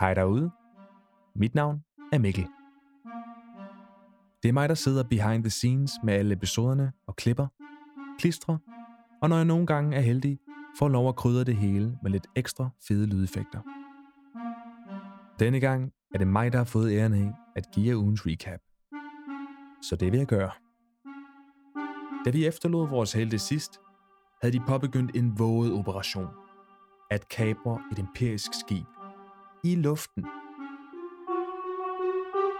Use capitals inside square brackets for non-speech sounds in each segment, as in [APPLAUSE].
Hej derude. Mit navn er Mikkel. Det er mig, der sidder behind the scenes med alle episoderne og klipper, klistrer, og når jeg nogle gange er heldig, får lov at krydre det hele med lidt ekstra fede lydeffekter. Denne gang er det mig, der har fået æren af at give jer ugens recap. Så det vil jeg gøre. Da vi efterlod vores helte sidst, havde de påbegyndt en våget operation. At kapre et imperisk skib. I luften.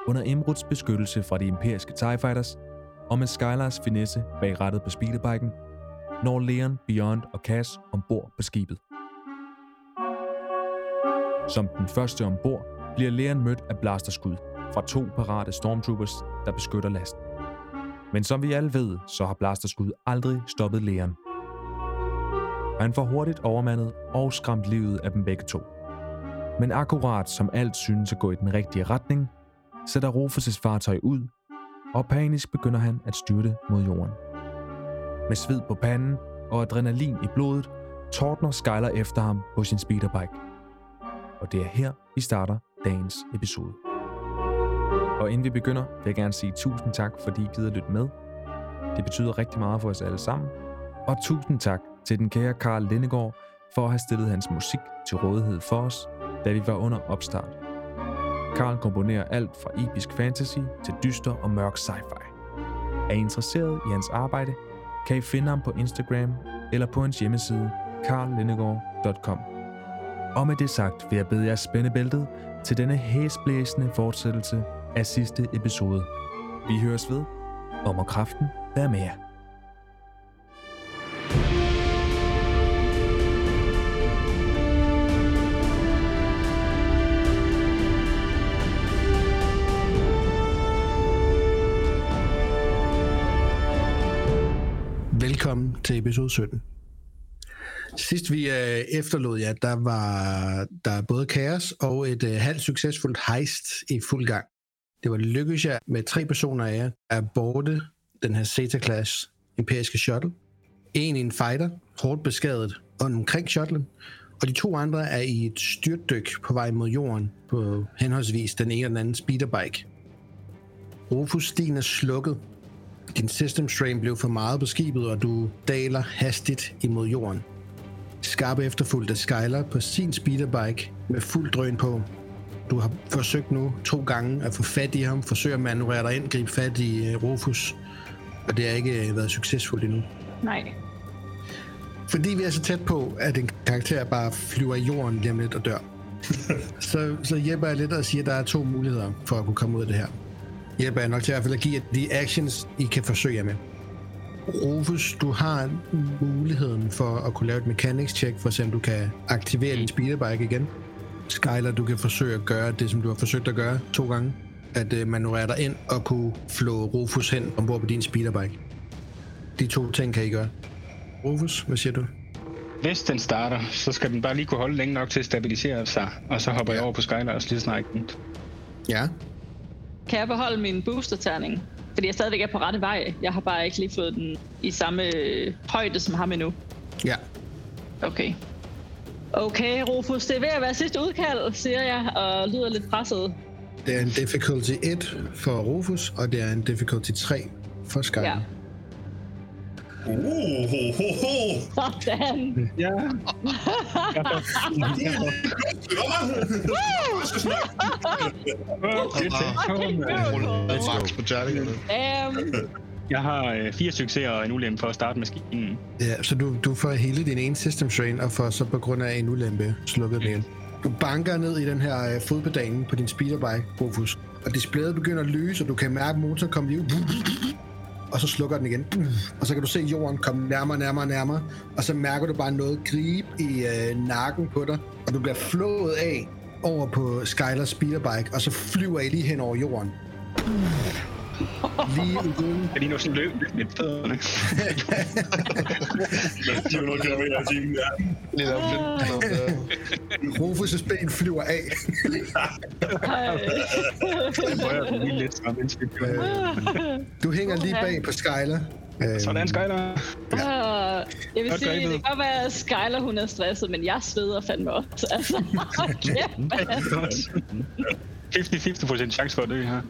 Under Emruts beskyttelse fra de imperiske TIE Fighters, og med Skylars finesse bag rettet på speederbiken, når Leon, Beyond og Cass ombord på skibet. Som den første ombord bliver Leon mødt af blasterskud fra to parate stormtroopers, der beskytter lasten. Men som vi alle ved, så har blasterskud aldrig stoppet Leon. Han får hurtigt overmandet og skræmt livet af dem begge to. Men akkurat som alt synes at gå i den rigtige retning, sætter Rufus' fartøj ud, og panisk begynder han at styrte mod jorden. Med sved på panden og adrenalin i blodet, tordner Skyler efter ham på sin speederbike. Og det er her, vi starter dagens episode. Og inden vi begynder, vil jeg gerne sige tusind tak, fordi I gider lytte med. Det betyder rigtig meget for os alle sammen. Og tusind tak til den kære Karl Lindegård for at have stillet hans musik til rådighed for os, da vi var under opstart. Karl komponerer alt fra episk fantasy til dyster og mørk sci-fi. Er I interesseret i hans arbejde, kan I finde ham på Instagram eller på hans hjemmeside karllindegård.com. Og med det sagt vil jeg bede jer spænde bæltet til denne hæsblæsende fortsættelse af sidste episode. Vi høres ved, og kraften være med jer. Til episode 17. Sidst vi øh, efterlod jer, der var der både kaos og et øh, halvt succesfuldt heist i fuld gang. Det var lykkedes jer med tre personer af jer at borte den her Zeta-class imperiske shuttle. En i en fighter, hårdt beskadiget omkring shuttlen, og de to andre er i et styrtdyk på vej mod jorden på henholdsvis den ene og den anden speederbike. Rufus Stien er slukket. Din system strain blev for meget på skibet, og du daler hastigt imod jorden. Skarp efterfulgt af Skyler på sin speederbike med fuld drøn på. Du har forsøgt nu to gange at få fat i ham, forsøge at manøvrere dig ind, gribe fat i uh, Rufus, og det har ikke uh, været succesfuldt endnu. Nej. Fordi vi er så tæt på, at en karakter bare flyver i jorden lige om lidt og dør, [LAUGHS] så, så hjælper jeg lidt og siger, at der er to muligheder for at kunne komme ud af det her. Hjælper jeg nok til i hvert fald at give de actions, I kan forsøge jer med. Rufus, du har muligheden for at kunne lave et mechanics check, for at se om du kan aktivere din speederbike igen. Skyler, du kan forsøge at gøre det, som du har forsøgt at gøre to gange. At uh, manøvrere dig ind og kunne flå Rufus hen ombord på din speederbike. De to ting kan I gøre. Rufus, hvad siger du? Hvis den starter, så skal den bare lige kunne holde længe nok til at stabilisere sig, og så hopper jeg over på Skyler og lige snart den. Ja, Kan jeg beholde min booster-terning? Fordi jeg stadigvæk er på rette vej. Jeg har bare ikke lige fået den i samme øh, højde som ham endnu. ja. Okay. Okay, Rufus, det er ved at være sidste udkald, siger jeg, og lyder lidt presset. Det er en difficulty 1 for Rufus, og det er en difficulty 3 for Skyler. Ja. Uh. Sådan. Ja. Um, [LAUGHS] Jeg har øh, fire succeser og en ulempe for at starte maskinen. Ja, så du, du får hele din ene system strain, og får så på grund af en ulempe slukket den. Du banker ned i den her øh, fodpedalen på din speederbike, Rufus, og displayet begynder at lyse, og du kan mærke motoren komme liv. Og så slukker den igen. Og så kan du se jorden komme nærmere, nærmere, nærmere. Og så mærker du bare noget gribe i øh, nakken på dig, og du bliver flået af over på Skylers speederbike, og så flyver I lige hen over jorden. Lige uden Er de nu sådan løb lidt med fødderne? 400 km i timen, ja. Lidt op, lidt ja. [LAUGHS] Rufus' ben flyver af. Lige. Du hænger lige bag på Skyler. Øh, Sådan, Skyler. Ah, Jeg vil sige, det kan godt være, at Skyler hun er stresset, men jeg sveder fandme også. Altså, kæft, mand. 50-50% chance for at dø her.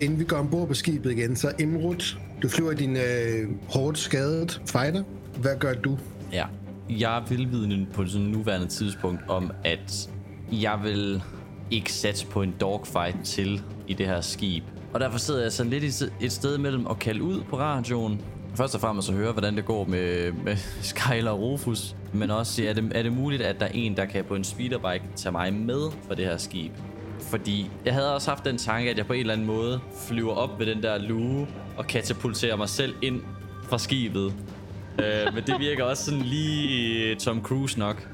Inden vi går ombord på skibet igen, så Imrud, du flyver din øh, hårdt skadet fighter. Hvad gør du? Ja. Jeg er velvidende på sådan nuværende tidspunkt om, at jeg vil ikke satse på en dogfight til i det her skib. Og derfor sidder jeg sådan lidt et sted mellem at kalde ud på radioen. Først og fremmest at høre, hvordan det går med, med [LAUGHS] Skyler og Rufus. Men også, er det, er det muligt, at der er en, der kan på en speederbike tage mig med for det her skib? Fordi jeg havde også haft den tanke, at jeg på en eller anden måde flyver op ved den der luge og katapulterer mig selv ind fra skibet. Øh, men det virker også sådan lige Tom Cruise nok.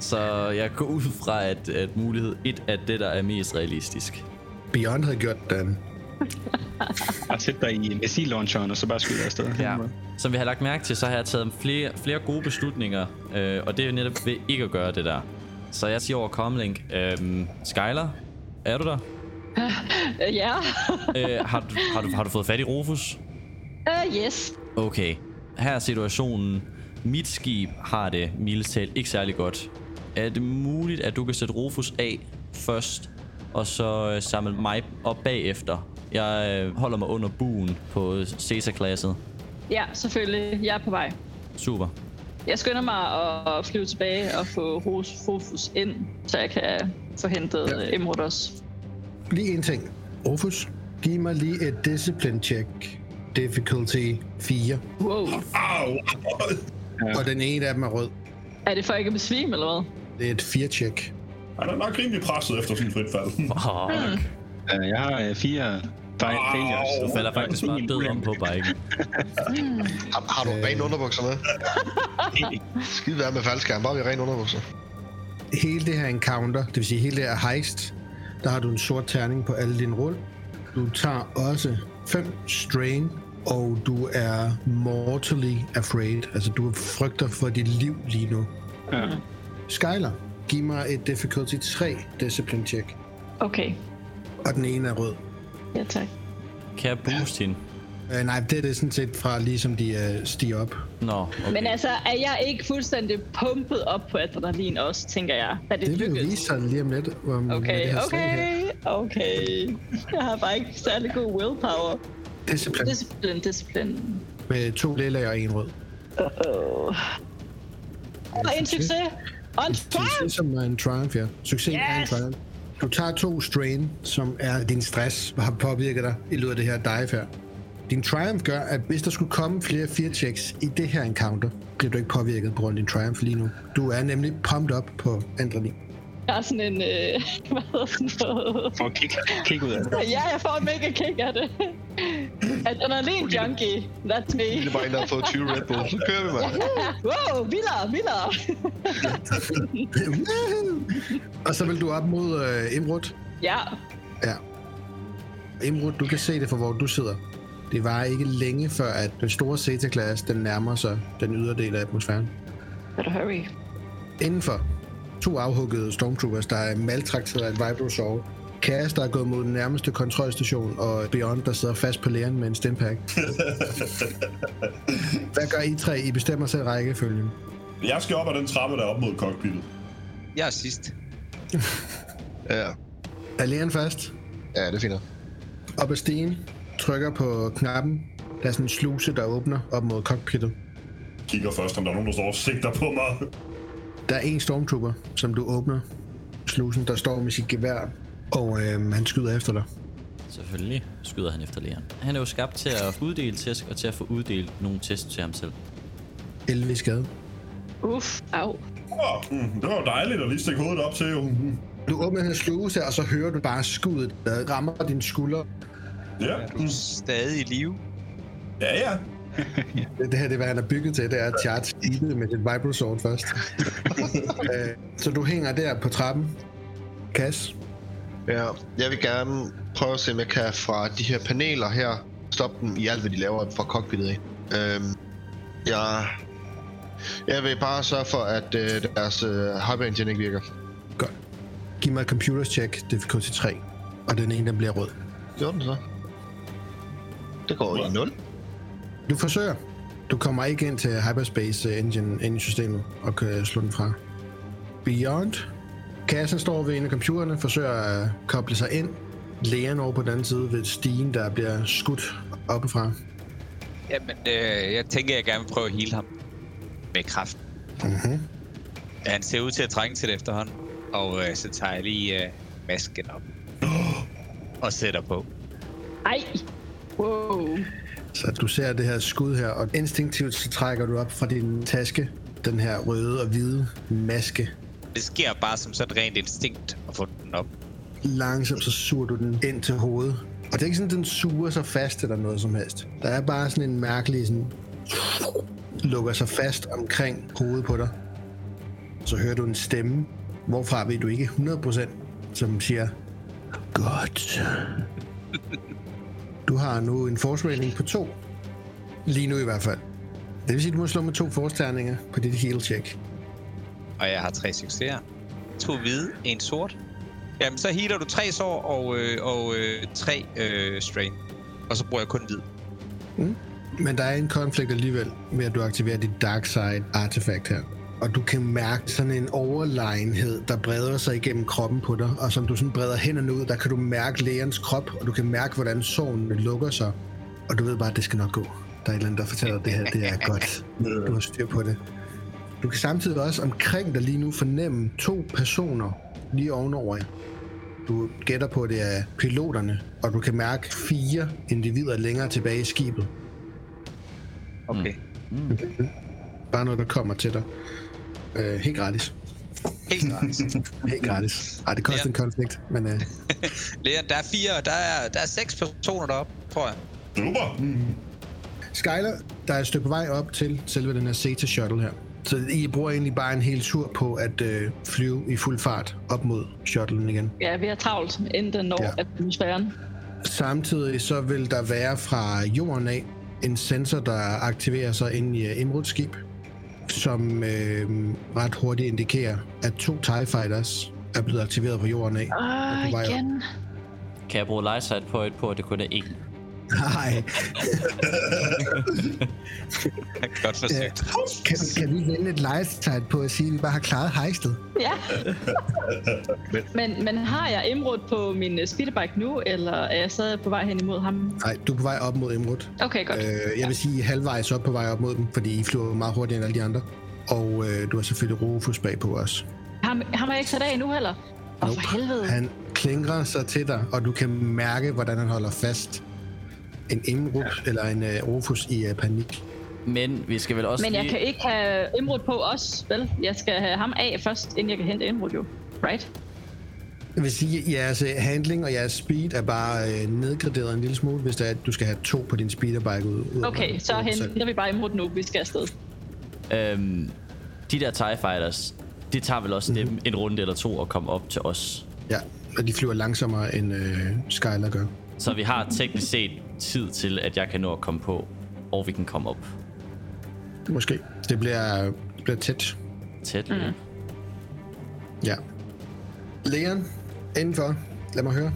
Så jeg går ud fra, at, at mulighed et er det, der er mest realistisk. Beyond havde gjort den. [LAUGHS] Bare sæt dig i missil-launcheren, og så bare skyde afsted. Ja. Som vi har lagt mærke til, så har jeg taget flere, flere gode beslutninger, øh, og det er jo netop ved ikke at gøre det der. Så jeg siger over Comlink, øh, Skyler, er du der? [LAUGHS] Ja. [LAUGHS] øh, har, du, har, du, har du fået fat i Rufus? Uh, yes. Okay, her er situationen. Mit skib har det mildest talt ikke særlig godt. Er det muligt, at du kan sætte Rufus af først, og så øh, samle mig op bagefter? Jeg øh, holder mig under buen på Caesar-klasset. Ja, selvfølgelig. Jeg er på vej. Super. Jeg skynder mig at flyve tilbage og få Rufus ind, så jeg kan få hentet Ja. ja. Emrud også. Lige en ting. Rufus, giv mig lige et discipline check. Difficulty 4. Wow. Au! Og den ene af dem er rød. Er det for ikke at besvime, eller hvad? Det er et 4-check. Han er nok rimelig presset efter sin frit fald. Fuck. Uh, jeg har uh, fire fa- failures. Du falder faktisk bare død om på biken. [LAUGHS] Har, har du rene underbukser med? [LAUGHS] Skide være med faldskærm, bare vi rene underbukser. Hele det her encounter, det vil sige hele det her heist, der har du en sort terning på alle dine rull. Du tager også 5 strain, og du er mortally afraid. Altså, du frygter for dit liv lige nu. Ja. Skyler, giv mig et difficulty 3 discipline check. Okay. Og den ene er rød. Ja, tak. Kan jeg booste hende? Uh, nej, det er det sådan set fra ligesom de uh, stiger op. Nå, okay. Men altså, er jeg ikke fuldstændig pumpet op på adrenalin også, tænker jeg, da det, Det vil vise sig lige om lidt. Om, Okay, okay, okay. Jeg har bare ikke særlig god willpower. Discipline Discipline, discipline. med to lille og en rød. Uh. Og en succes. Og en triumph. Succes som er en triumph, ja. Succes yes. er en triumph. Du tager to strain, som er din stress, og har påvirket dig i løbet af det her dive her. Din triumph gør, at hvis der skulle komme flere fire checks i det her encounter, bliver du ikke påvirket på grund af din triumph lige nu. Du er nemlig pumped up på adrenalin. Jeg har sådan en, øh, [LAUGHS] hvad hedder sådan noget? For at kigge, kigge ud af det. Ja, jeg får en mega kick af det. Adrenalin junkie, that's me. Det er bare en, der har fået 20 Red Bull. Så kører vi, mand. Wow, vildere, vildere. [LAUGHS] og så vil du op mod øh, Imrud. ja, Ja. Imrud, du kan se det fra, hvor du sidder. Det var ikke længe før, at den store Zeta-klasse, den nærmer sig den ydre del af atmosfæren. better hurry. Indenfor to afhuggede stormtroopers, der er maltrakteret af et vibrosaur. Chaos, der er gået mod den nærmeste kontrolstation, og Beyond, der sidder fast på læren med en stempack. [LAUGHS] Hvad gør I tre? I bestemmer selv rækkefølgen. Jeg skal op ad den trappe, der er op mod cockpittet. Jeg er sidst. [LAUGHS] Ja, Er læren fast? ja det er nok. Op ad stigen. Trykker på knappen. Der er sådan en sluse, der åbner op mod cockpittet. Kigger først, om der er nogen, der står og sigter på mig. Der er en stormtrooper, som du åbner slusen, der står med sit gevær, og øh, han skyder efter dig. Selvfølgelig skyder han efter lægeren. Han er jo skabt til at uddele test og til at få uddelt nogle test til ham selv. 11 i skade. Uff, au. Oh, mm, det var dejligt at lige stikke hovedet op til. Mm. Du åbner her sluse, og så hører du bare skuddet, der rammer din skulder. Ja. Du er stadig i live. ja, ja. Det, [LAUGHS] det her det er, hvad han er bygget til, det er at charge skibet med dit vibrosword først. [LAUGHS] øh, så du hænger der på trappen. Kas. Ja, jeg vil gerne prøve at se, om jeg kan fra de her paneler her stoppe dem i alt, hvad de laver fra cockpittet af. Øhm, jeg, jeg vil bare sørge for, at øh, deres øh, hyper engine ikke virker. Godt. Giv mig et computers check, difficulty 3. Og den ene, den bliver rød. Gjorde den så? Det går i 0. Du forsøger. Du kommer ikke ind til Hyperspace Engine ind i systemet og kan slå den fra. Beyond. Kassen står ved en af computerne, forsøger at koble sig ind. Lægen over på den anden side ved stigen, der bliver skudt oppefra. Jamen, øh, jeg tænker, jeg gerne vil prøve at heal ham. Med kraft. Mm-hmm. Han ser ud til at trænge til det efterhånden. Og øh, så tager jeg lige øh, masken op. [GASPS] og sætter på. Ej! Wow. Så du ser det her skud her, og instinktivt så trækker du op fra din taske den her røde og hvide maske. Det sker bare som sådan rent instinkt at få den op. Langsomt så suger du den ind til hovedet. Og det er ikke sådan, at den suger sig fast eller noget som helst. Der er bare sådan en mærkelig sådan... lukker sig fast omkring hovedet på dig. Så hører du en stemme, hvorfra ved du ikke 100%, som siger, Godt. [LAUGHS] Du har nu en forsvaring på to. Lige nu i hvert fald. Det vil sige, at du må slå med to forsterninger på dit heal check. Og jeg har tre succeser. To hvide, en sort. Jamen, så healer du tre sår og, øh, og øh, tre øh, strain. Og så bruger jeg kun hvid. Men der er en konflikt alligevel med, at du aktiverer dit Dark Side artefakt her. Og du kan mærke sådan en overlegenhed, der breder sig igennem kroppen på dig. Og som du sådan breder hænderne ud, der kan du mærke lægerens krop, og du kan mærke, hvordan sårene lukker sig. Og du ved bare, at det skal nok gå. Der er et eller andet, der fortæller, at det her det er godt. [LAUGHS] Du har styr på det. Du kan samtidig også omkring dig lige nu fornemme to personer lige ovenover jer. Du gætter på, at det er piloterne, og du kan mærke fire individer længere tilbage i skibet. Okay. Bare noget, der kommer til dig. Øh, helt gratis. Helt gratis. [LAUGHS] Helt gratis. Ej, det koster Ja. en konflikt, men øh, [LAUGHS] Leon, der er fire, der er, der er seks personer deroppe, tror jeg. Super. Skyler, der er et stykke på vej op til selve den her Zeta Shuttle her. Så I bruger egentlig bare en hel tur på at øh, flyve i fuld fart op mod shuttlen igen. Ja, vi har travlt, inden den når Ja. atmosfæren. Samtidig så vil der være fra jorden af en sensor, der aktiverer sig inde i Emerald skib, som øh, ret hurtigt indikerer, at to TIE Fighters er blevet aktiveret på jorden af. Ah, vej op. igen. Kan jeg bruge Lightsight point på, at det kun er én? Nej, [LAUGHS] Godt forsøgt. Ja. kan, kan vi vende et lifetime på at sige, at vi bare har klaret hejstet? Ja. men, men har jeg Emerald på min øh, speederbike nu, eller er jeg stadig på vej hen imod ham? Nej, du er på vej op mod Emerald. Okay, godt. Øh, jeg vil sige halvvejs op på vej op mod dem, fordi I flyver meget hurtigere end alle de andre. Og øh, du har selvfølgelig Rufus bagpå også. Ham, ham er jeg ikke sat af nu heller. Åh, oh, for helvede. Han klingrer sig til dig, og du kan mærke, hvordan han holder fast. En Emerald eller en øh, Rufus i øh, panik. Men vi skal vel også Men jeg lige... kan ikke have Emerald på os, vel? Jeg skal have ham af først, inden jeg kan hente Emerald, jo. Right? Jeg vil sige, at jeres øh, handling og jeres speed er bare øh, nedgraderet en lille smule, hvis det er, at du skal have to på din speederbike ud. ud Okay, så henter vi bare Emerald nu, vi skal afsted. Øhm, de der TIE Fighters, det tager vel også Mhm. dem en runde eller to at komme op til os. Ja, og de flyver langsommere end øh, Skyler gør. Så vi har teknisk set tid til, at jeg kan nå at komme på, og vi kan komme op Måske. Det bliver, det bliver tæt. tæt. Mm. Ja. Leon, indenfor. Lad mig høre.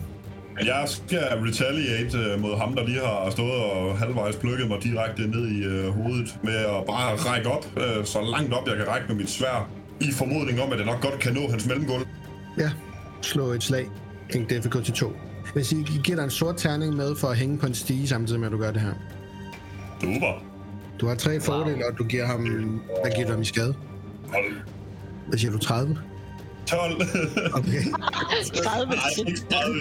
Jeg skal retaliate øh, mod ham, der lige har stået og halvvejs plukket mig direkte ned i øh, hovedet med at bare række op, øh, så langt op jeg kan række med mit svær, i formodning om, at jeg nok godt kan nå hans mellemgulv. Ja, slå et slag. King difficulty 2. Hvis I giver dig en sort terning med for at hænge på en stige, samtidig med at du gør det her. Super. Du har tre fordele, og du giver ham... Hvad giver du ham i skade? Hold. Hvad siger du? 30? 12. [LAUGHS] Okay. 30 Nej, ikke 30.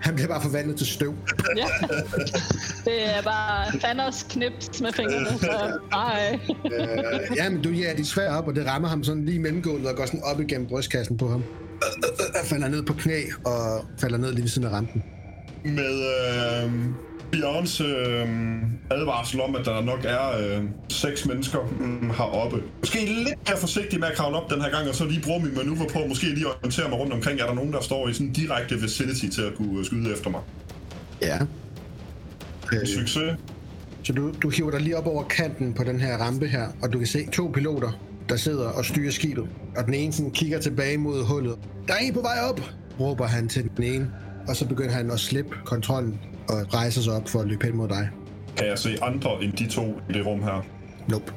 Han bliver bare forvandlet til støv. Ja. Det er bare Thanos knips med fingrene, så ej. øh, jamen, du giver dit svær op, og det rammer ham sådan lige i mellemgulvet og går sådan op igennem brystkassen på ham. Han falder ned på knæ og falder ned lige ved siden af rampen. Med øh, Beyonds øh, advarsel om, at der nok er øh, seks mennesker mm, heroppe. Måske lidt mere forsigtig med at kravle op den her gang, og så lige bruge min manøvre på, måske lige orientere mig rundt omkring. Er der nogen, der står i sådan direkte vicinity til at kunne øh, skyde efter mig? Ja. Øh, Succes. Så du, du hiver dig lige op over kanten på den her rampe her, og du kan se to piloter, der sidder og styrer skibet. Og den ene sådan kigger tilbage mod hullet. Der er en på vej op, råber han til den ene. Og så begynder han at slippe kontrollen og rejser sig op for at løbe hen mod dig. Kan jeg se andre end de to i det rum her? Nope.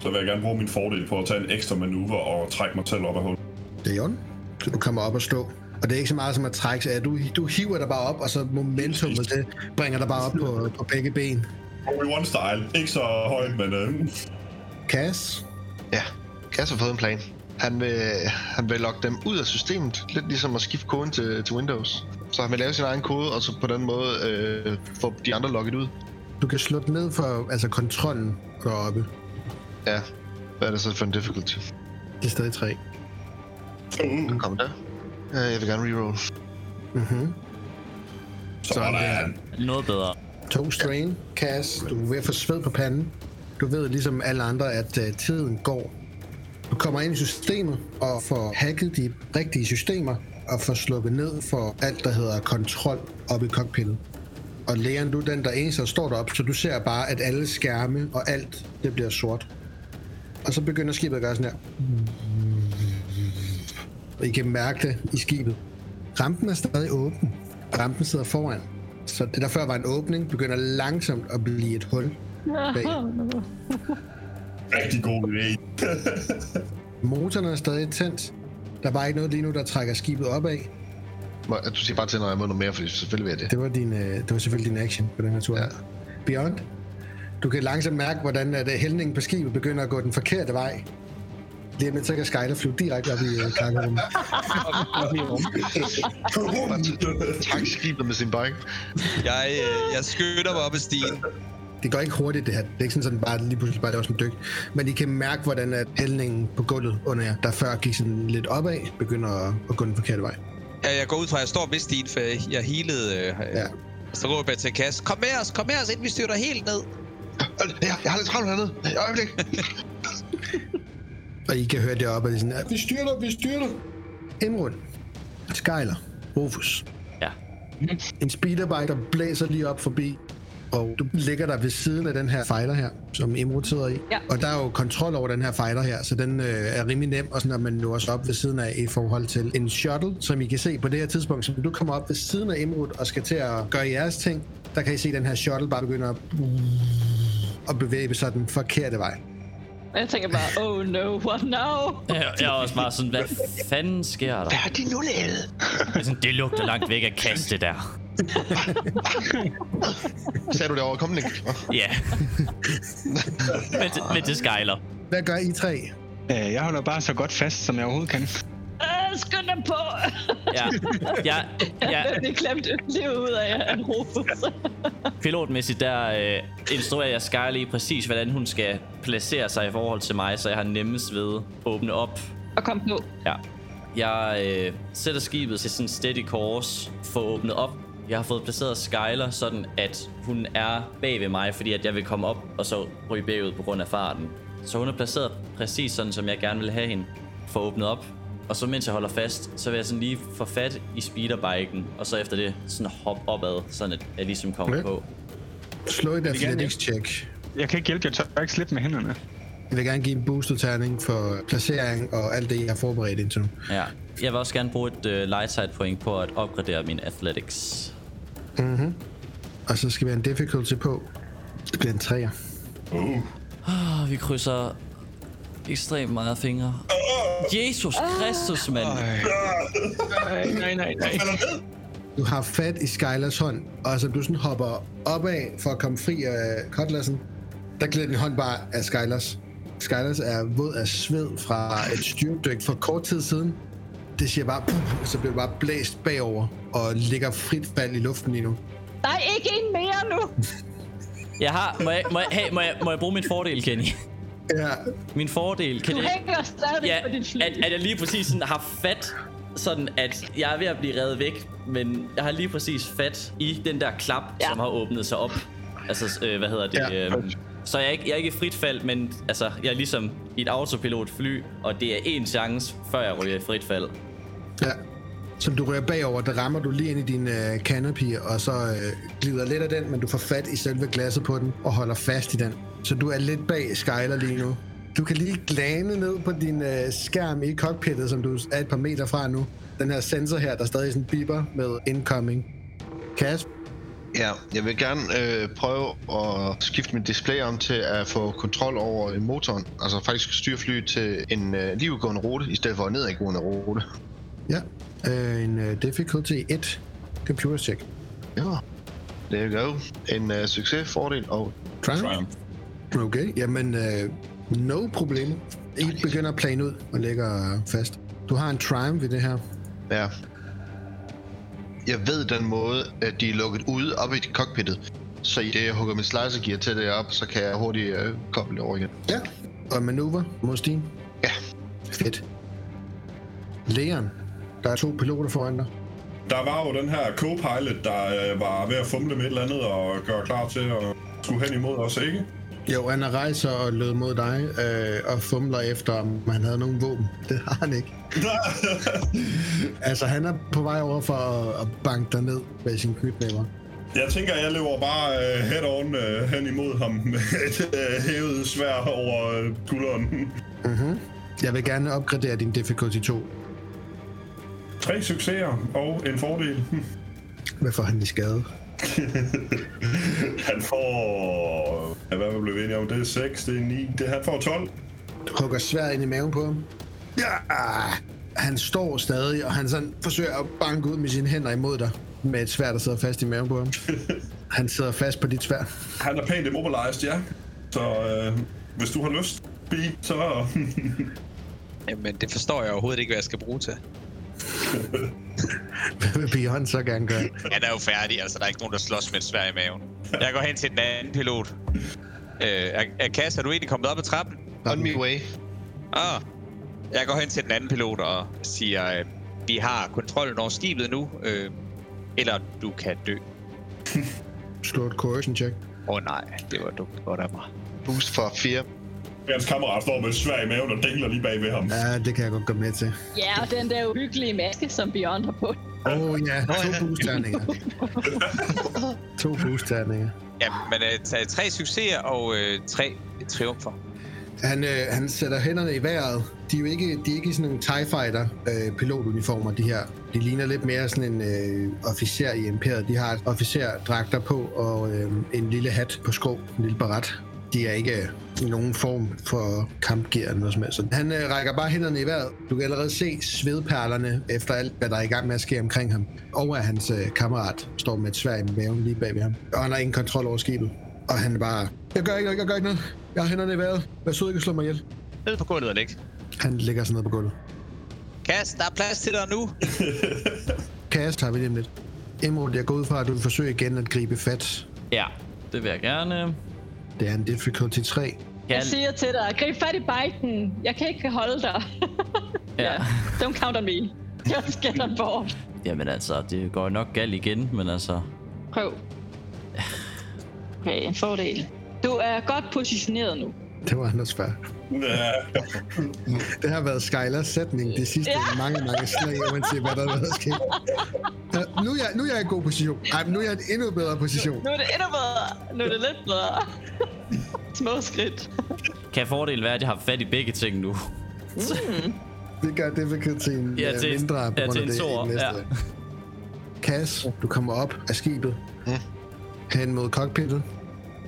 Så vil jeg gerne bruge min fordel på at tage en ekstra manøvre og trække mig selv op af hullet. Det er Jon. Så du kommer op og stå. Og det er ikke så meget som at trække sig. Du, du hiver dig bare op, og så momentumet, det bringer dig bare op på, på begge ben. Obi-Wan style. Ikke så højt, men... Øh, Cass, Ja, Gas har fået en plan. Han vil, han vil logge dem ud af systemet, lidt ligesom at skifte koden til, til Windows. Så han vil lave sin egen kode, og så på den måde øh, få de andre logget ud. du kan slå den ned for altså kontrollen deroppe. Ja, hvad er det så for en difficulty? Det er stadig tre. uh, Kom der. Ja, jeg vil gerne reroll. Mhm. sådan. Noget bedre. To strain, Cass. Du er ved at få sved på panden. Du ved ligesom alle andre, at uh, tiden går. Du kommer ind i systemet og får hacket de rigtige systemer og får slukket ned for alt, der hedder kontrol op i cockpittet. Og lægeren, du er den, der eneste, der står deroppe, så du ser bare, at alle skærme og alt, det bliver sort. Og så begynder skibet at gøre sådan her. Og I kan mærke det i skibet. Rampen er stadig åben. Rampen sidder foran. Så det, der før var en åbning, begynder langsomt at blive et hul. Bag. [LAUGHS] Rigtig god idé. [LAUGHS] Motoren er stadig tændt. Der er bare ikke noget lige nu, der trækker skibet opad. Må- Du siger bare til, når jeg må noget mere, for selvfølgelig vil jeg det. Det var, din, øh, det var selvfølgelig din action på den her tur. Ja. Beyond. Du kan langsomt mærke, hvordan at, øh, hældningen på skibet begynder at gå den forkerte vej. Lige om lidt, så kan Skyler flyve direkte op i uh, cargo [LAUGHS] Tak skibet med sin bike. Jeg, øh, jeg skynder mig op ad stien. Det går ikke hurtigt, det her. Det er ikke sådan, sådan bare lige pludselig bare laver sådan en dyk. Men I kan mærke, hvordan at hældningen på gulvet under jer, der før gik sådan lidt opad, begynder at, at gå den forkerte vej. Ja, jeg går ud fra, at jeg står ved stien, for jeg, jeg healede... Øh, Ja. ja. Så råber jeg til Kas, kom med os, kom med os, inden vi styrter helt ned. Ja, jeg har lidt travlt hernede. Et øjeblik. [LAUGHS] Og I kan høre deroppe, at de er sådan, "Ja, vi styrter, vi styrter. Imrud, Skyler, Rufus. Ja. En speederbike, der blæser lige op forbi, og du ligger der ved siden af den her fighter her, som Imrud sidder i. Ja. Og der er jo kontrol over den her fighter her, så den øh, er rimelig nem, og sådan at man nu også op ved siden af i forhold til en shuttle, som I kan se på det her tidspunkt, som du kommer op ved siden af Imrud og skal til at gøre jeres ting, der kan I se den her shuttle bare begynde at, at bevæge sig den forkerte vej. Og jeg tænker bare, oh no, what now? Jeg, jeg er også bare sådan, hvad fanden sker der? Hvad har de nu lavet? Det, er sådan, det lugter langt væk af kaste der. [LAUGHS] Sagde du det over? Kom, Nick. Ja. men, det- men det skejler. Hvad gør I tre? Øh, jeg holder bare så godt fast, som jeg overhovedet kan. Uh, skynd dig på! Ja. Ja, ja, [LAUGHS] Jeg blev klemt livet ud af en Rufus. [LAUGHS] pilotmæssigt, der øh, instruerer jeg Skyler i præcis, hvordan hun skal placere sig i forhold til mig, så jeg har nemmest ved at åbne op. Og kom på. Ja. Jeg øh, sætter skibet til sådan en steady course for at åbne op. Jeg har fået placeret Skyler sådan, at hun er bag ved mig, fordi at jeg vil komme op og så ryge bagud på grund af farten. Så hun er placeret præcis sådan, som jeg gerne vil have hende for at åbne op. Og så mens jeg holder fast, så vil jeg sådan lige få fat i speederbiken, og så efter det sådan hoppe opad, sådan at jeg ligesom kommer Okay. på. Slå et athletics check. Jeg kan ikke hjælpe, jeg tør ikke slippe med hænderne. Jeg vil gerne give en boostet terning for placering og alt det, jeg har forberedt indtil nu. Ja. Jeg vil også gerne bruge et uh, light side point på at opgradere min athletics. Og så skal vi have en difficulty på. Det bliver en træer. Oh, vi krydser ekstremt meget fingre. Jesus Kristus, mand. Nej, nej, nej, nej. Du har fat i Skylers hånd, og som du sådan hopper opad for at komme fri af cutlassen, der glider din hånd bare af Skylers. Skylers er våd af sved fra et styrtdyk for kort tid siden. Det siger bare, og så bliver bare blæst bagover og ligger frit fald i luften lige nu. Nej, ikke en mere nu! [LAUGHS] Jeg har... Må jeg, må jeg, hey, må jeg, må jeg bruge min fordel, Kenny? Ja, Min fordel, kan Du det... hænger stadig Ja, på dit fly. at, at jeg lige præcis sådan har fat, sådan at jeg er ved at blive revet væk, men jeg har lige præcis fat i den der klap, ja. Som har åbnet sig op. Altså, øh, hvad hedder det? Ja. øhm, så jeg er, ikke, jeg er ikke i frit fald, men altså, jeg er ligesom i et autopilotfly, og det er én chance, før jeg ryger i frit fald. ja. Som du rører bagover, der rammer du lige ind i din øh, canopy, og så øh, glider lidt af den, men du får fat i selve glasset på den og holder fast i den. Så du er lidt bag Skyler lige nu. Du kan lige glane ned på din øh, skærm i cockpittet, som du er et par meter fra nu. Den her sensor her, der stadig sådan beeper med incoming. Kasper? Ja, jeg vil gerne øh, prøve at skifte mit display om til at få kontrol over motoren. Altså faktisk styre flyet til en øh, livgående rute, i stedet for en nedadgående rute. Ja, øh, en uh, difficulty 1 computer check. Ja, there you go. En øh, succes, fordel og... Triumph? Triumph. Okay, jamen, øh, no problem. I begynder at plane ud og ligger fast. Du har en triumph i det her. Ja. Jeg ved den måde, at de er lukket ude op i cockpittet. Så i det, jeg hugger min slicer gear til det op, så kan jeg hurtigt øh, koble det over igen. Ja. Og manøvre mod Stine. Ja. Fedt. Leon, der er to piloter foran dig. Der var jo den her co-pilot, der øh, var ved at fumle med et eller andet og gøre klar til at skulle hen imod os, ikke? Jo, han rejser og lød mod dig øh, og fumler efter, om han havde nogen våben. [LAUGHS] Det har han ikke. [LAUGHS] Altså, han er på vej over for at, at banke dig ned med sin knytnæver. Jeg tænker, jeg løber bare øh, head on øh, hen imod ham med et øh, hævet svær over øh, skulderen. Jeg vil gerne opgradere din difficulty 2. Tre succeser og en fordel. Hvad får han i skade? Han får... Ja, hvad blev vi enige om? Det er 6, det er 9. Det, han får 12. Du hugger svær ind i maven på ham. Ja! Han står stadig, og han sådan forsøger at banke ud med sine hænder imod dig. Med et svær, der sidder fast i maven på ham. [LAUGHS] Han sidder fast på dit svær. Han er pænt immobilized, ja. Så øh, hvis du har lyst, Beat, så... [LAUGHS] Jamen, det forstår jeg overhovedet ikke, hvad jeg skal bruge til. Hvad vil Bjørn så gerne gøre? Han er jo færdig, altså. Der er ikke nogen, der slås med et svær i maven. Jeg går hen til den anden pilot. Øh, er, er er du egentlig kommet op ad trappen? On my way. Ah. Jeg går hen til den anden pilot og siger, øh, vi har kontrollen over skibet nu, øh, eller du kan dø. Slå et coercion check. Åh oh, nej, det var dumt godt af mig. Boost for 4. Hans kammerat står med et svær i maven og dingler lige bag ved ham. Ja, det kan jeg godt gå med til. Ja, og den der uhyggelige maske, som Beyond har på. Åh oh, ja, to boost-terninger. [LAUGHS] to boost-terninger. Ja, men tag tre succeser og øh, tre triumfer. Han, øh, han sætter hænderne i vejret. De er jo ikke, de er ikke sådan nogle TIE Fighter øh, pilotuniformer, de her. De ligner lidt mere sådan en øh, officer i imperiet. De har officerdragter på og øh, en lille hat på skrå, en lille barat. De er ikke i nogen form for kampgear eller noget som helst. Så Han øh, rækker bare hænderne i vejret. Du kan allerede se svedperlerne efter alt, hvad der er i gang med at ske omkring ham. Og at hans øh, kammerat står med et svær i maven lige bag ved ham. Og han har ingen kontrol over skibet. Og han er bare, jeg gør ikke noget, jeg gør ikke noget. Jeg har hænderne i vejret. Vær sød ikke at slå mig ihjel. Ned på gulvet og læg. Han ligger sådan ned på gulvet. Cass, der er plads til dig nu. [LAUGHS] Kaos tager vi lige om lidt. Emerald, jeg går ud fra, at du vil forsøge igen at gribe fat. Ja, det vil jeg gerne. Det er en difficulty 3. Kan Jeg siger til dig, grib fat i bajten. Jeg kan ikke holde dig. [LAUGHS] Ja. Don't count on me. Just get on board. Jamen altså, det går nok galt igen, men altså... Prøv. [LAUGHS] Okay, en fordel. Du er godt positioneret nu. Det var Anders før. Ja. [LAUGHS] Det har været Skylers sætning de sidste Ja. mange, mange slag, uanset hvad der har været sket. Ja, nu, er jeg, nu er jeg i god position. Ej, nu er jeg i en endnu bedre position. Nu er det endnu bedre. Nu er det lidt bedre. Små skridt. Kan fordelen være, at jeg har fat i begge ting nu? Det gør difficultyen Ja, ja, til- mindre på ja, grund til af en det. den næste. ja. Cass, du kommer op af skibet. Hen mod cockpittet.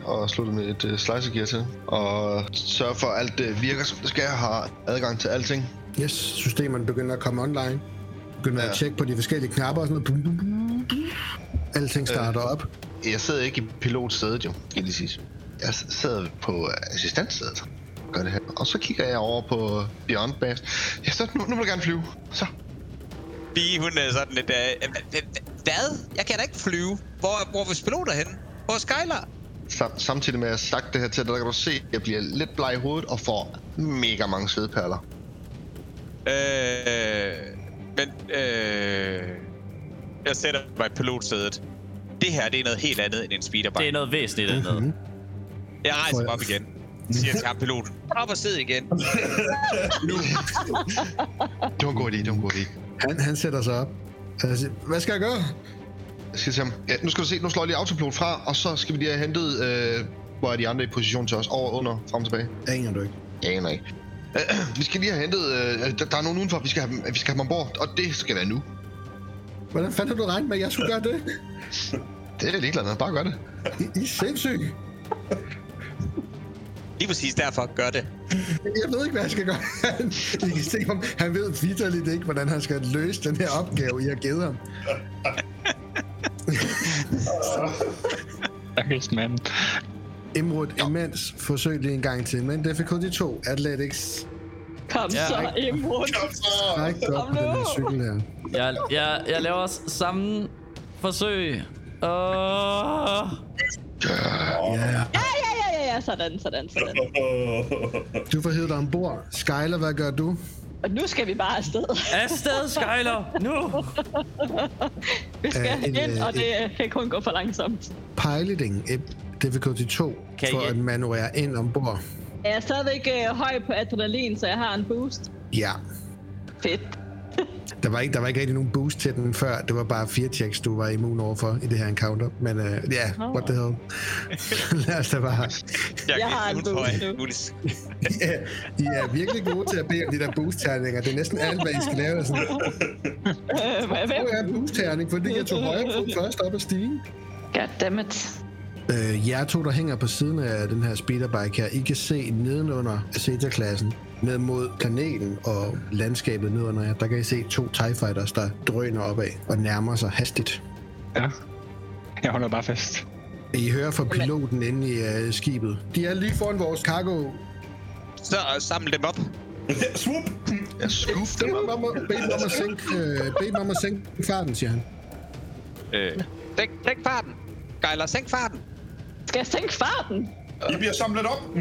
Og slutte med et uh, slicer gear til. Og sørge for, at alt uh, virker som det skal. Har adgang til alting. Yes, systemerne begynder at komme online. Begynder ja. At tjekke på de forskellige knapper og sådan noget. Bum, bum. Alting starter op. Jeg sidder ikke i pilotsædet jo, skal jeg lige sige. Jeg sidder på assistentsædet. Gør det her. Og så kigger jeg over på Beyond Base. Ja, så nu, nu vil jeg gerne flyve. Så. Bi, hun er sådan lidt... Øh, øh, hvad? Jeg kan da ikke flyve. Hvor, hvor er vores piloter henne? Hvor er Skylar? Sam, samtidig med at jeg har sagt det her til dig, der kan du se, at jeg bliver lidt bleg i hovedet og får mega mange svedperler. Øh, men, øh, jeg sætter mig i pilotsædet. Det her, det er noget helt andet end en speederbike. Det er noget væsentligt andet. Mhm. Jeg rejser mig op igen. Siger til ham piloten. Op og sid igen. [LAUGHS] Det var en god idé, det var en god idé. Han, han sætter sig op. Siger, Hvad skal jeg gøre? Siger til ham, ja, nu skal du se, nu slår jeg lige autopilot fra, og så skal vi lige have hentet, øh, hvor er de andre i position til os, over, under, frem og tilbage. Aner du ikke. Jeg aner ikke. [CLEARS THROAT] vi skal lige have hentet, øh, der, der er nogen udenfor, vi skal have, vi skal have dem ombord, og det skal være nu. Hvordan fanden har du regnet med, at jeg skulle gøre det? [LAUGHS] Det er jeg ligeglad med. Bare gør det. I, I er sindssyge. Lige præcis derfor gør det. Jeg ved ikke, hvad jeg skal gøre. [LAUGHS] I kan se ham. Han ved vidderligt ikke, hvordan han skal løse den her opgave, I har givet ham. Stakkels mand. Imrud, imens forsøg lige en gang til. Men difficulty 2, Athletics. Kom Ja. så, Imrud. Stræk op på den her cykel her. Jeg, jeg, jeg laver s- samme forsøg. Uh, Ja, Ja, ja, ja, ja, ja, sådan, sådan, sådan. du får hævet dig ombord. Skyler, hvad gør du? Og nu skal vi bare afsted. [LAUGHS] afsted, Skyler! Nu! [LAUGHS] Vi skal Øh, en, ind, øh, og det kan kun gå for langsomt. Piloting, difficulty 2, Kan for I- at manøvrere ind ombord. Jeg er stadigvæk øh, høj på adrenalin, så jeg har en boost. Ja, Fedt. Der var, ikke, der var ikke rigtig nogen boost til den før. Det var bare fire checks, du var immun overfor i det her encounter. Men ja, uh, yeah, what the hell. [LAUGHS] Lad os da bare... Jeg, Jeg har en boost nu. Ja, I er virkelig gode til at bede om de der boost-terninger. Det er næsten alt, hvad I skal lave. Sådan, Øh, hvad- hvor er en boost-terning? Fordi jeg tog højre fod først op ad stigen. Goddammit. Øh, jer to, der hænger på siden af den her speederbike her, I kan se nedenunder Zeta-klassen, ned mod planeten og landskabet nedenunder jer, der kan I se to TIE Fighters, der drøner opad og nærmer sig hastigt. Ja. Jeg holder bare fast. I hører fra piloten inde i uh, skibet. De er lige foran vores cargo. Så øh, samle dem op. [LAUGHS] Swoop! Jeg Bed dem op. om at, bed dem om at sænke, uh, dem om at sænke farten, siger han. Øh. Sænk, sænk farten. Gejler, sænk farten. Skal jeg sænke farten? I bliver samlet op.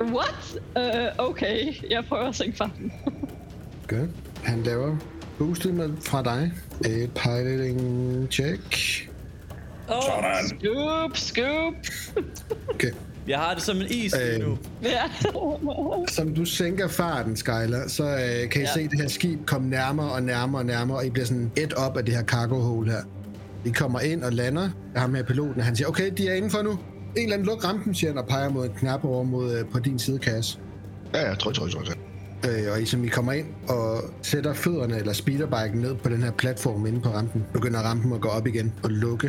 What? Uh, okay, jeg prøver at sænke farten. [LAUGHS] Godt. Han laver boostet med fra dig. Et piloting check. Sådan. Scoop, scoop. [LAUGHS] Okay. Jeg har det som en is lige nu. Ja. [LAUGHS] Som du sænker farten, Skyler, så øh, kan I ja. Ja. se det her skib komme nærmere og nærmere og nærmere, og I bliver sådan et op af det her cargo hole her. I kommer ind og lander. Ham her piloten, han siger, okay, de er indenfor nu. En eller anden luk rampen, siger han, og peger mod en knap over mod, øh, på din sidekasse. Ja, ja, tryk, tryk, tryk. tryk. Øh, og I, som I kommer ind og sætter fødderne eller speederbiken ned på den her platform inde på rampen, begynder rampen at gå op igen og lukke.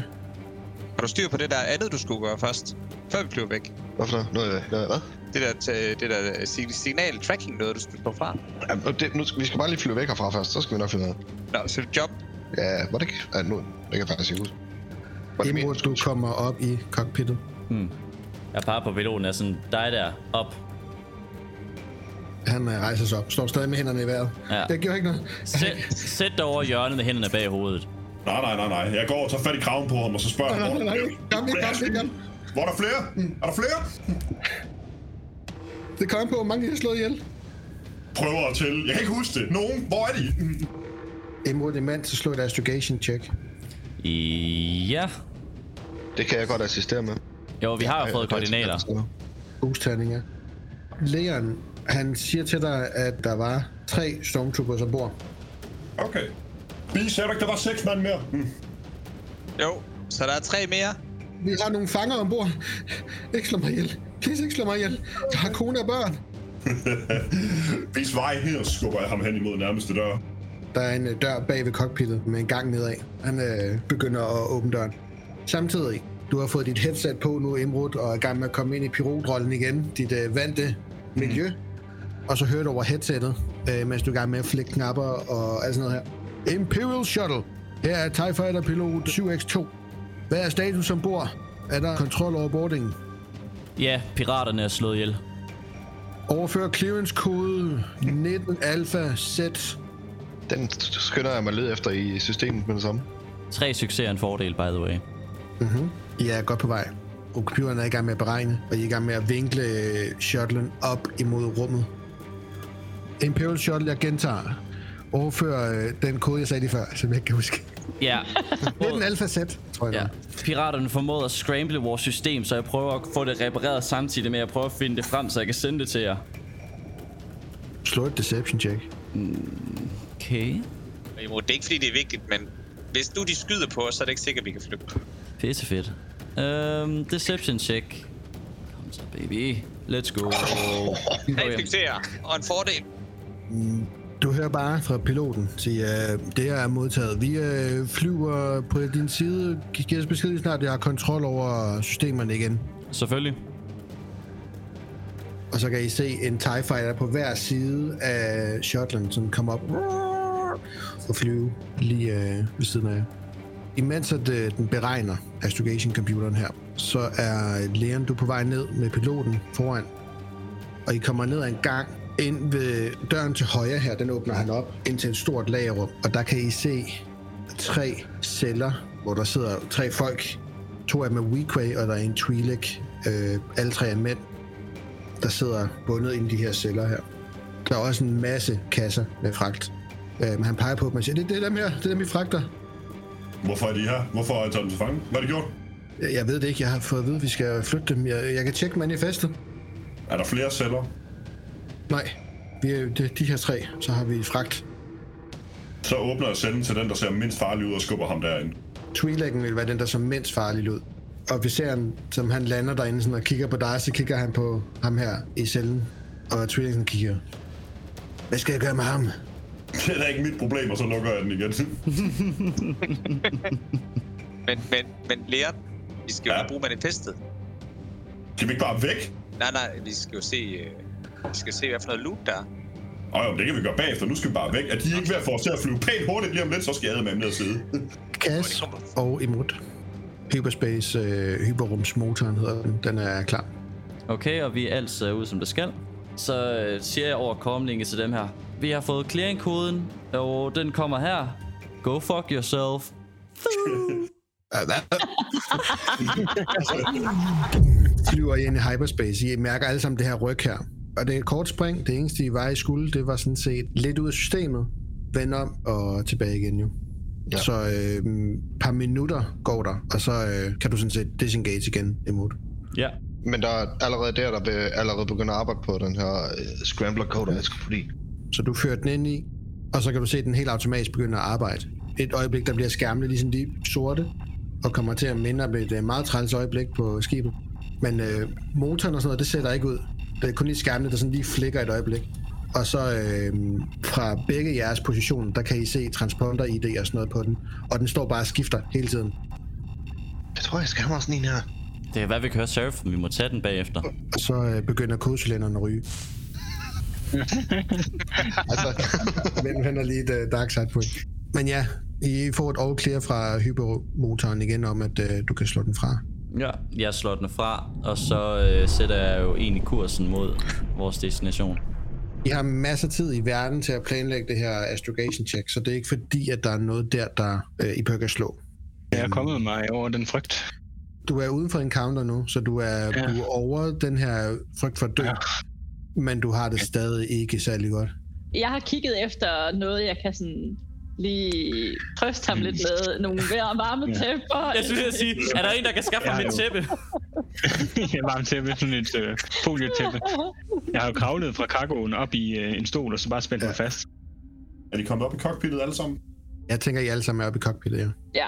Har du styr på det der andet, du skulle gøre først? Før vi flyver væk. Hvorfor noget? Noget, noget hvad? Det der, det der øh, sig- signal tracking noget, du skulle stå fra. Ja, det, nu, skal- vi skal bare lige flyve væk herfra først, så skal vi nok finde det. Nå, så er job. Ja, var det ikke? Ja, nu, det kan jeg faktisk ikke huske. Imod, du kommer op i cockpittet. Jeg peger på piloten, er sådan, dig der, op. Han øh, rejser sig op, står stadig med hænderne i vejret. Ja. Det gjorde ikke noget. Sæt, sæt dig over hjørnet med hænderne bag hovedet. Nej, nej, nej, nej. Jeg går og tager fat i kraven på ham, og så spørger Nej, jeg, nej, nej, hvor kom, kom, kom, hvor er der flere? Er der flere? Det kommer på, hvor mange I har slået ihjel. Prøver at tælle. Jeg kan ikke huske det. Nogen, hvor er de? Imod en mand, så slå et astrogation check. Ja. Det kan jeg godt assistere med. Jo, vi har jo fået koordinater. Boost-terninger. Leon, han siger til dig, at der var tre stormtroopers ombord. Okay. Vi sagde ikke, der var seks mand mere? Hm. Jo, så der er tre mere. Vi har nogle fanger ombord. Ikke slå mig ihjel. Please, ikke slå mig ihjel. Jeg har kone og børn. [LAUGHS] Vis vej her, skubber jeg ham hen imod nærmeste dør. Der er en dør bag ved cockpittet med en gang nedad. Han øh, begynder at åbne døren. Samtidig, du har fået dit headset på nu, Imrud, og er i gang med at komme ind i pilotrollen igen. Dit øh, vante miljø. Og så hører du over headsettet, øh, mens du er i gang med at flække knapper og alt sådan noget her. Imperial Shuttle. Her er TIE Fighter pilot 7X2. Hvad er status ombord? Er der kontrol over boardingen? Ja, piraterne er slået ihjel. Overfør clearance kode 19 Alpha Z. Den skynder jeg mig led efter i systemet med det samme. Tre succeser er en fordel, by the way. I er godt på vej. Og computeren er i gang med at beregne, og I er i gang med at vinkle øh, shuttlen op imod rummet. Imperial Shuttle, jeg gentager. Overfør øh, den kode, jeg sagde lige før, som jeg ikke kan huske. Ja. [LAUGHS] 19 Alpha Z, tror jeg. ja. Piraterne formåede at scramble vores system, så jeg prøver at få det repareret samtidig med, at jeg prøver at finde det frem, så jeg kan sende det til jer. Slå et deception check. Okay. Imod, det er ikke fordi, det er vigtigt, men hvis nu de skyder på os, så er det ikke sikkert, at vi kan flygte. Pisse fedt. Um, deception check. Kom så, baby. Let's go. [LAUGHS] Succeser og en fordel. Du hører bare fra piloten sige, uh, det her er modtaget. Vi uh, flyver på din side. Giv os besked snart, jeg har kontrol over systemerne igen. Selvfølgelig. Og så kan I se en TIE Fighter på hver side af shuttlen, som kommer op og flyve lige uh, ved siden af jer. Imens at øh, den beregner astrogation-computeren her, så er Leon, du er på vej ned med piloten foran. Og I kommer ned ad en gang ind ved døren til højre her, den åbner han op ind til et stort lagerrum. Og der kan I se tre celler, hvor der sidder tre folk. To af dem er Weequay, og der er en Twi'lek. Øh, alle tre er mænd, der sidder bundet ind i de her celler her. Der er også en masse kasser med fragt. Øh, men han peger på dem og siger, det, det er dem her, det er dem, vi fragter. Hvorfor er de her? Hvorfor har jeg taget dem til fange? Hvad har de gjort? Jeg, jeg ved det ikke, jeg har fået at vide, at vi skal flytte dem. Jeg, jeg kan tjekke manifestet. Er der flere celler? Nej, vi er de, de her tre, så har vi fragt. Så åbner jeg cellen til den, der ser mindst farlig ud og skubber ham derind. Twi'leken vil være den, der så mindst farlig ud. Officeren, som han lander derinde sådan, og kigger på dig, så kigger han på ham her i cellen. Og Twi'leken kigger. Hvad skal jeg gøre med ham? [LAUGHS] Det er da ikke mit problem, og så lukker jeg den igen. [LAUGHS] Men, men, men Leon, vi skal jo Ja. bruge manifestet. Kan vi ikke bare væk? Nej, nej, vi skal jo se, øh, vi skal se, hvad for noget loot der er. Åh jo, det kan vi gøre bagefter. Nu skal vi bare væk. Er de ikke ved at få os til at flyve pænt hurtigt lige om lidt, så skal jeg med ned [LAUGHS] og sidde. Kas og Imut. Hyperspace øh, hyperrumsmotoren hedder den. Den er klar. Okay, og vi alt ser ud, som det skal. Så øh, siger jeg over komlinge til dem her. Vi har fået clearing-koden, og den kommer her. Go fuck yourself. [LAUGHS] flyver I ind i hyperspace. I mærker alle sammen det her ryg her. Og det er et kort spring. Det eneste, I var i skulle, det var sådan set lidt ud af systemet. Vend om og tilbage igen jo. Ja. Ja. Så øh, par minutter går der, og så øh, kan du sådan set disengage igen imod. Ja. Men der er allerede der, der vil allerede begynde at arbejde på den her uh, scrambler code, jeg skal fordi. Så du fører den ind i, og så kan du se, at den helt automatisk begynder at arbejde. Et øjeblik, der bliver skærmene ligesom de sorte, og kommer til at minde om et øh, meget træls øjeblik på skibet. Men øh, motoren og sådan noget, det sætter ikke ud. Det er kun lige skærmene, der sådan lige flikker et øjeblik. Og så øh, fra begge jeres positioner, der kan I se transponder-ID og sådan noget på den. Og den står bare og skifter hele tiden. Jeg tror, jeg skal have mig sådan en her. Det kan være, vi kan høre surf, men vi må tage den bagefter. Og så øh, begynder kodecylinderen at ryge. [LAUGHS] Altså, Men han er lige et uh, dark side point. Men ja, I får et all clear fra hypermotoren igen om, at uh, du kan slå den fra. Ja, jeg slår den fra, og så øh, sætter jeg jo egentlig kursen mod vores destination. I har masser af tid i verden til at planlægge det her astrogation check, så det er ikke fordi, at der er noget der, der uh, I bør kan slå. Jeg er kommet mig over den frygt. Du er uden for encounter nu, så du er, ja. Ja. du er over den her frygt for at dø, ja. Ja. men du har det stadig ikke særlig godt. Jeg har kigget efter noget, jeg kan sådan lige trøste ham lidt med. Nogle [LAUGHS] vær- varme tæpper. Jeg skulle lige at sige, er der en, der kan skaffe mig Ja, mit jo. tæppe? jeg er varmt tæppe, sådan et øh, folietæppe. Jeg har jo kravlet fra cargoen op i øh, en stol, og så bare spændt mig fast. Er de kommet op i cockpittet alle sammen? Jeg tænker, I alle sammen er oppe i cockpittet, ja. Ja.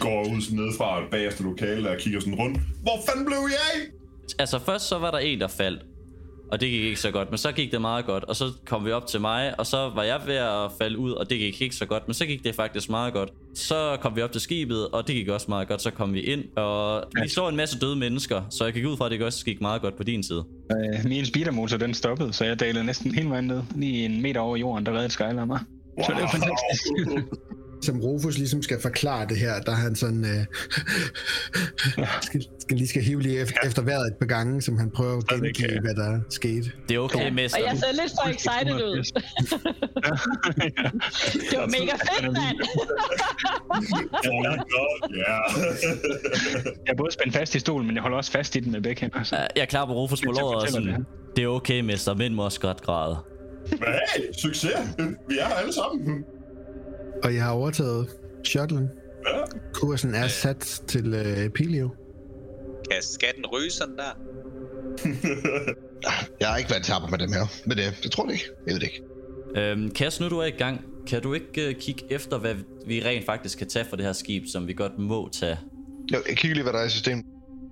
Går ud sådan nedefra og bagefter lokalet og kigger sådan rundt. Hvor fanden blev jeg af? Altså først så var der en, der faldt. Og det gik ikke så godt, men så gik det meget godt. Og så kom vi op til mig, og så var jeg ved at falde ud, og det gik ikke så godt. Men så gik det faktisk meget godt. Så kom vi op til skibet, og det gik også meget godt. Så kom vi ind, og vi så en masse døde mennesker. Så jeg gik ud fra, at det også gik meget godt på din side. Øh, min speedermotor, den stoppede, så jeg dalede næsten hele vejen ned. Lige en meter over jorden, der reddede Skylar mig. Så det er fantastisk. [LAUGHS] Som Rufus ligesom skal forklare det her, der er han sådan... Øh, [LAUGHS] skal, skal lige skal hive lige efter, efter vejret et par gange, som han prøver at gengive, hvad der skete. Det er okay, mester. Og jeg ser lidt for excited ud. [LAUGHS] [LAUGHS] Det var mega fedt, mand. Ja. Jeg er både spændt fast i stolen, men jeg holder også fast i den med begge hænder. Så. Ja, Jeg klapper Rufus på er til at låret og sådan, det er okay, mester. Mænd må også godt græde. Men hey, succes. Vi er her alle sammen. Og jeg har overtaget shuttlen. Ja. Kursen er sat til øh, Pilio. Kan skatten ryge sådan der? [LAUGHS] jeg har ikke været arbejde med dem her. Men det, det tror jeg ikke. Jeg ved det ikke. Øhm, Kas, nu du er i gang, kan du ikke uh, kigge efter, hvad vi rent faktisk kan tage for det her skib, som vi godt må tage? Jo, jeg kigger lige, hvad der er i systemet.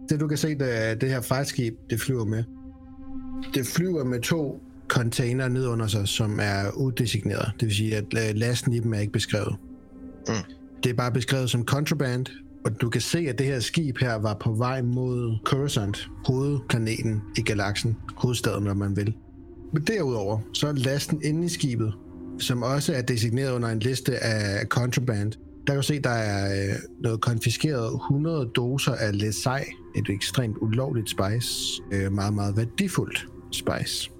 Det du kan se, det er det her fejlskib, det flyver med. Det flyver med to container ned under sig, som er udesigneret. Det vil sige, at øh, lasten i dem er ikke beskrevet. Mm. Det er bare beskrevet som contraband, og du kan se, at det her skib her var på vej mod Coruscant, hovedplaneten i galaksen, hovedstaden, når man vil. Men derudover, så er lasten inde i skibet, som også er designeret under en liste af contraband. Der kan du se, der er øh, noget konfiskeret 100 doser af Lesai, et ekstremt ulovligt spice, øh, meget, meget værdifuldt spice.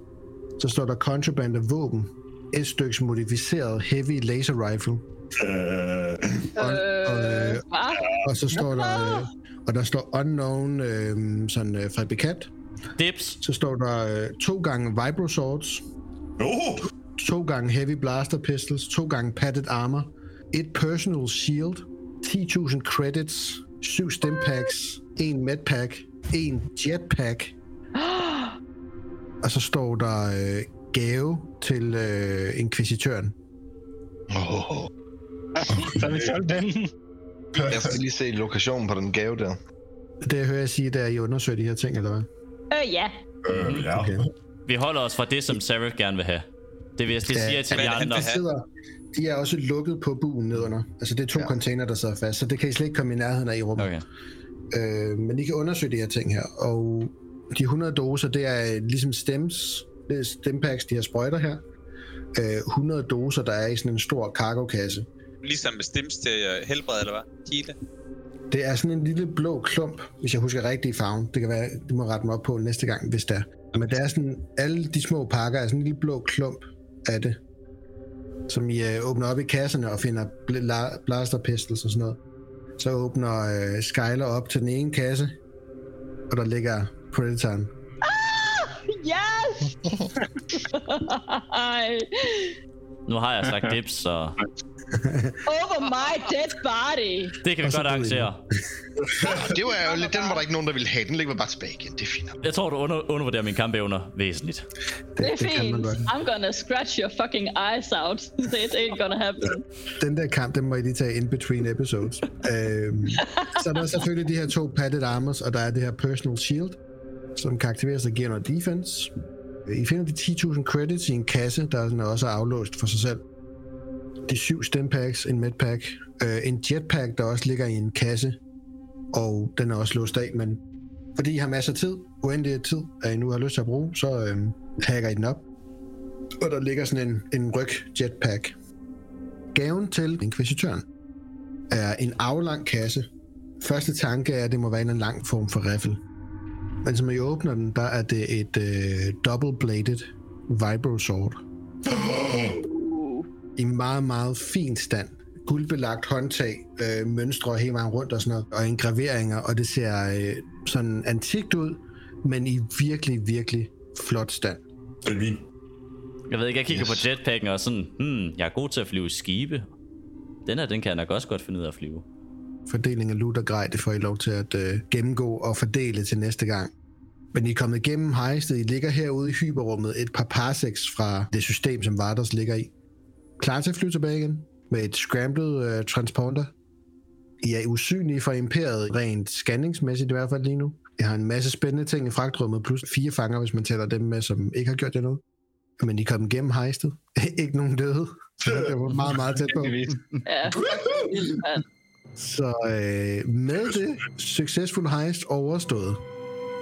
Så står der contraband af våben, et stykke modificeret heavy laser rifle, Øh, og, og, øh, Hvad? og så står der, øh, og der står unknown øh, sådan øh, fabrikant. Dips. Så står der øh, to gange vibro swords, oh, to gange heavy blaster pistols, to gange padded armor, et personal shield, 10.000 credits, syv stimpacks, en medpack, en jetpack, og så står der øh, gave til øh, inquisitøren. Oh, Så har vi solgt den. jeg skal lige se lokationen på den gave der. Det jeg hører jeg sige, det er, at I undersøger de her ting, eller hvad? Øh, ja. øh, ja. Okay. Vi holder os fra det, som Sarah gerne vil have. Det vil jeg det Ja, siger jeg til de er andre. sidder, de er også lukket på buen nedunder. Altså det er to ja. container, der sidder fast, så det kan I slet ikke komme i nærheden af i rummet. Okay. Øh, men I kan undersøge de her ting her, og de 100 doser, det er ligesom stems, det er stempacks, de her sprøjter her. Øh, 100 doser, der er i sådan en stor cargokasse. Ligesom med stims til øh, helbred, eller hvad? Hele. Det er sådan en lille blå klump, hvis jeg husker rigtigt i farven. Det kan være, du må rette mig op på næste gang, hvis det er. Men det er sådan, alle de små pakker er sådan en lille blå klump af det, som I øh, åbner op i kasserne og finder bl- la- blaster pistols og sådan noget. Så åbner øh, Skyler op til den ene kasse, og der ligger Predatoren. Yes! Ej. [LAUGHS] Nu har jeg sagt dips, så Over my dead body. det kan vi godt arrangere. Det var jo lidt, den var der ikke nogen, der ville have. Den ligger bare tilbage igen. Det er fint. Jeg tror, du under, undervurderer min kampevner væsentligt. Det, Det er det fint. I'm gonna scratch your fucking eyes out. [LAUGHS] It ain't gonna happen. Den der kamp, den må I lige tage in between episodes. øhm, så er der selvfølgelig de her to padded armors, og der er det her personal shield, som kan aktiveres og giver noget defense. I finder de 10.000 credits i en kasse, der er sådan også er aflåst for sig selv. De syv stempacks, en medpack, øh, en jetpack, der også ligger i en kasse, og den er også låst af, men fordi I har masser af tid, uendelig tid, at I nu har lyst til at bruge, så øh, hacker I den op. Og der ligger sådan en, en ryg jetpack. Gaven til inkvisitøren er en aflang kasse. Første tanke er, at det må være en lang form for riffel. Men som I åbner den, der er det et øh, double-bladed vibro sword. I meget, meget fin stand. Guldbelagt håndtag, øh, mønstre hele vejen rundt og sådan noget, og engraveringer, og det ser øh, sådan antikt ud, men i virkelig, virkelig flot stand. Det fint. Jeg ved ikke, jeg kigger Yes. på jetpacken og sådan, hmm, jeg er god til at flyve skibe. Den her, den kan jeg nok også godt finde ud af at flyve. Fordeling af loot og grej, det får I lov til at øh, gennemgå og fordele til næste gang. Men I er kommet igennem hejstet. I ligger herude i hyperrummet et par parsecs fra det system, som Vardas ligger i. Klar til at flyve tilbage igen med et scrambled øh, transponder. I er usynlige for imperiet, rent scanningsmæssigt i hvert fald lige nu. Jeg har en masse spændende ting i fragtrummet, plus fire fanger, hvis man tæller dem med, som ikke har gjort det noget. Men I er kommet igennem hejstet. [LAUGHS] ikke nogen døde. Det var [LAUGHS] meget, meget tæt på. Ja. Så øh, med det succesful heist overstået,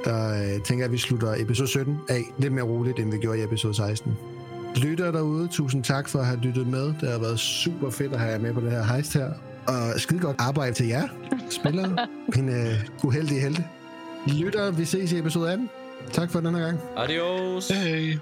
der øh, tænker jeg, at vi slutter episode 17 af lidt mere roligt, end vi gjorde i episode 16. Lytter derude, tusind tak for at have lyttet med. Det har været super fedt at have jer med på det her heist her. Og skide godt arbejde til jer, spillere, [LAUGHS] mine øh, uheldige helte. Lytter, vi ses i episode 18. Tak for den her gang. Adios! Hey.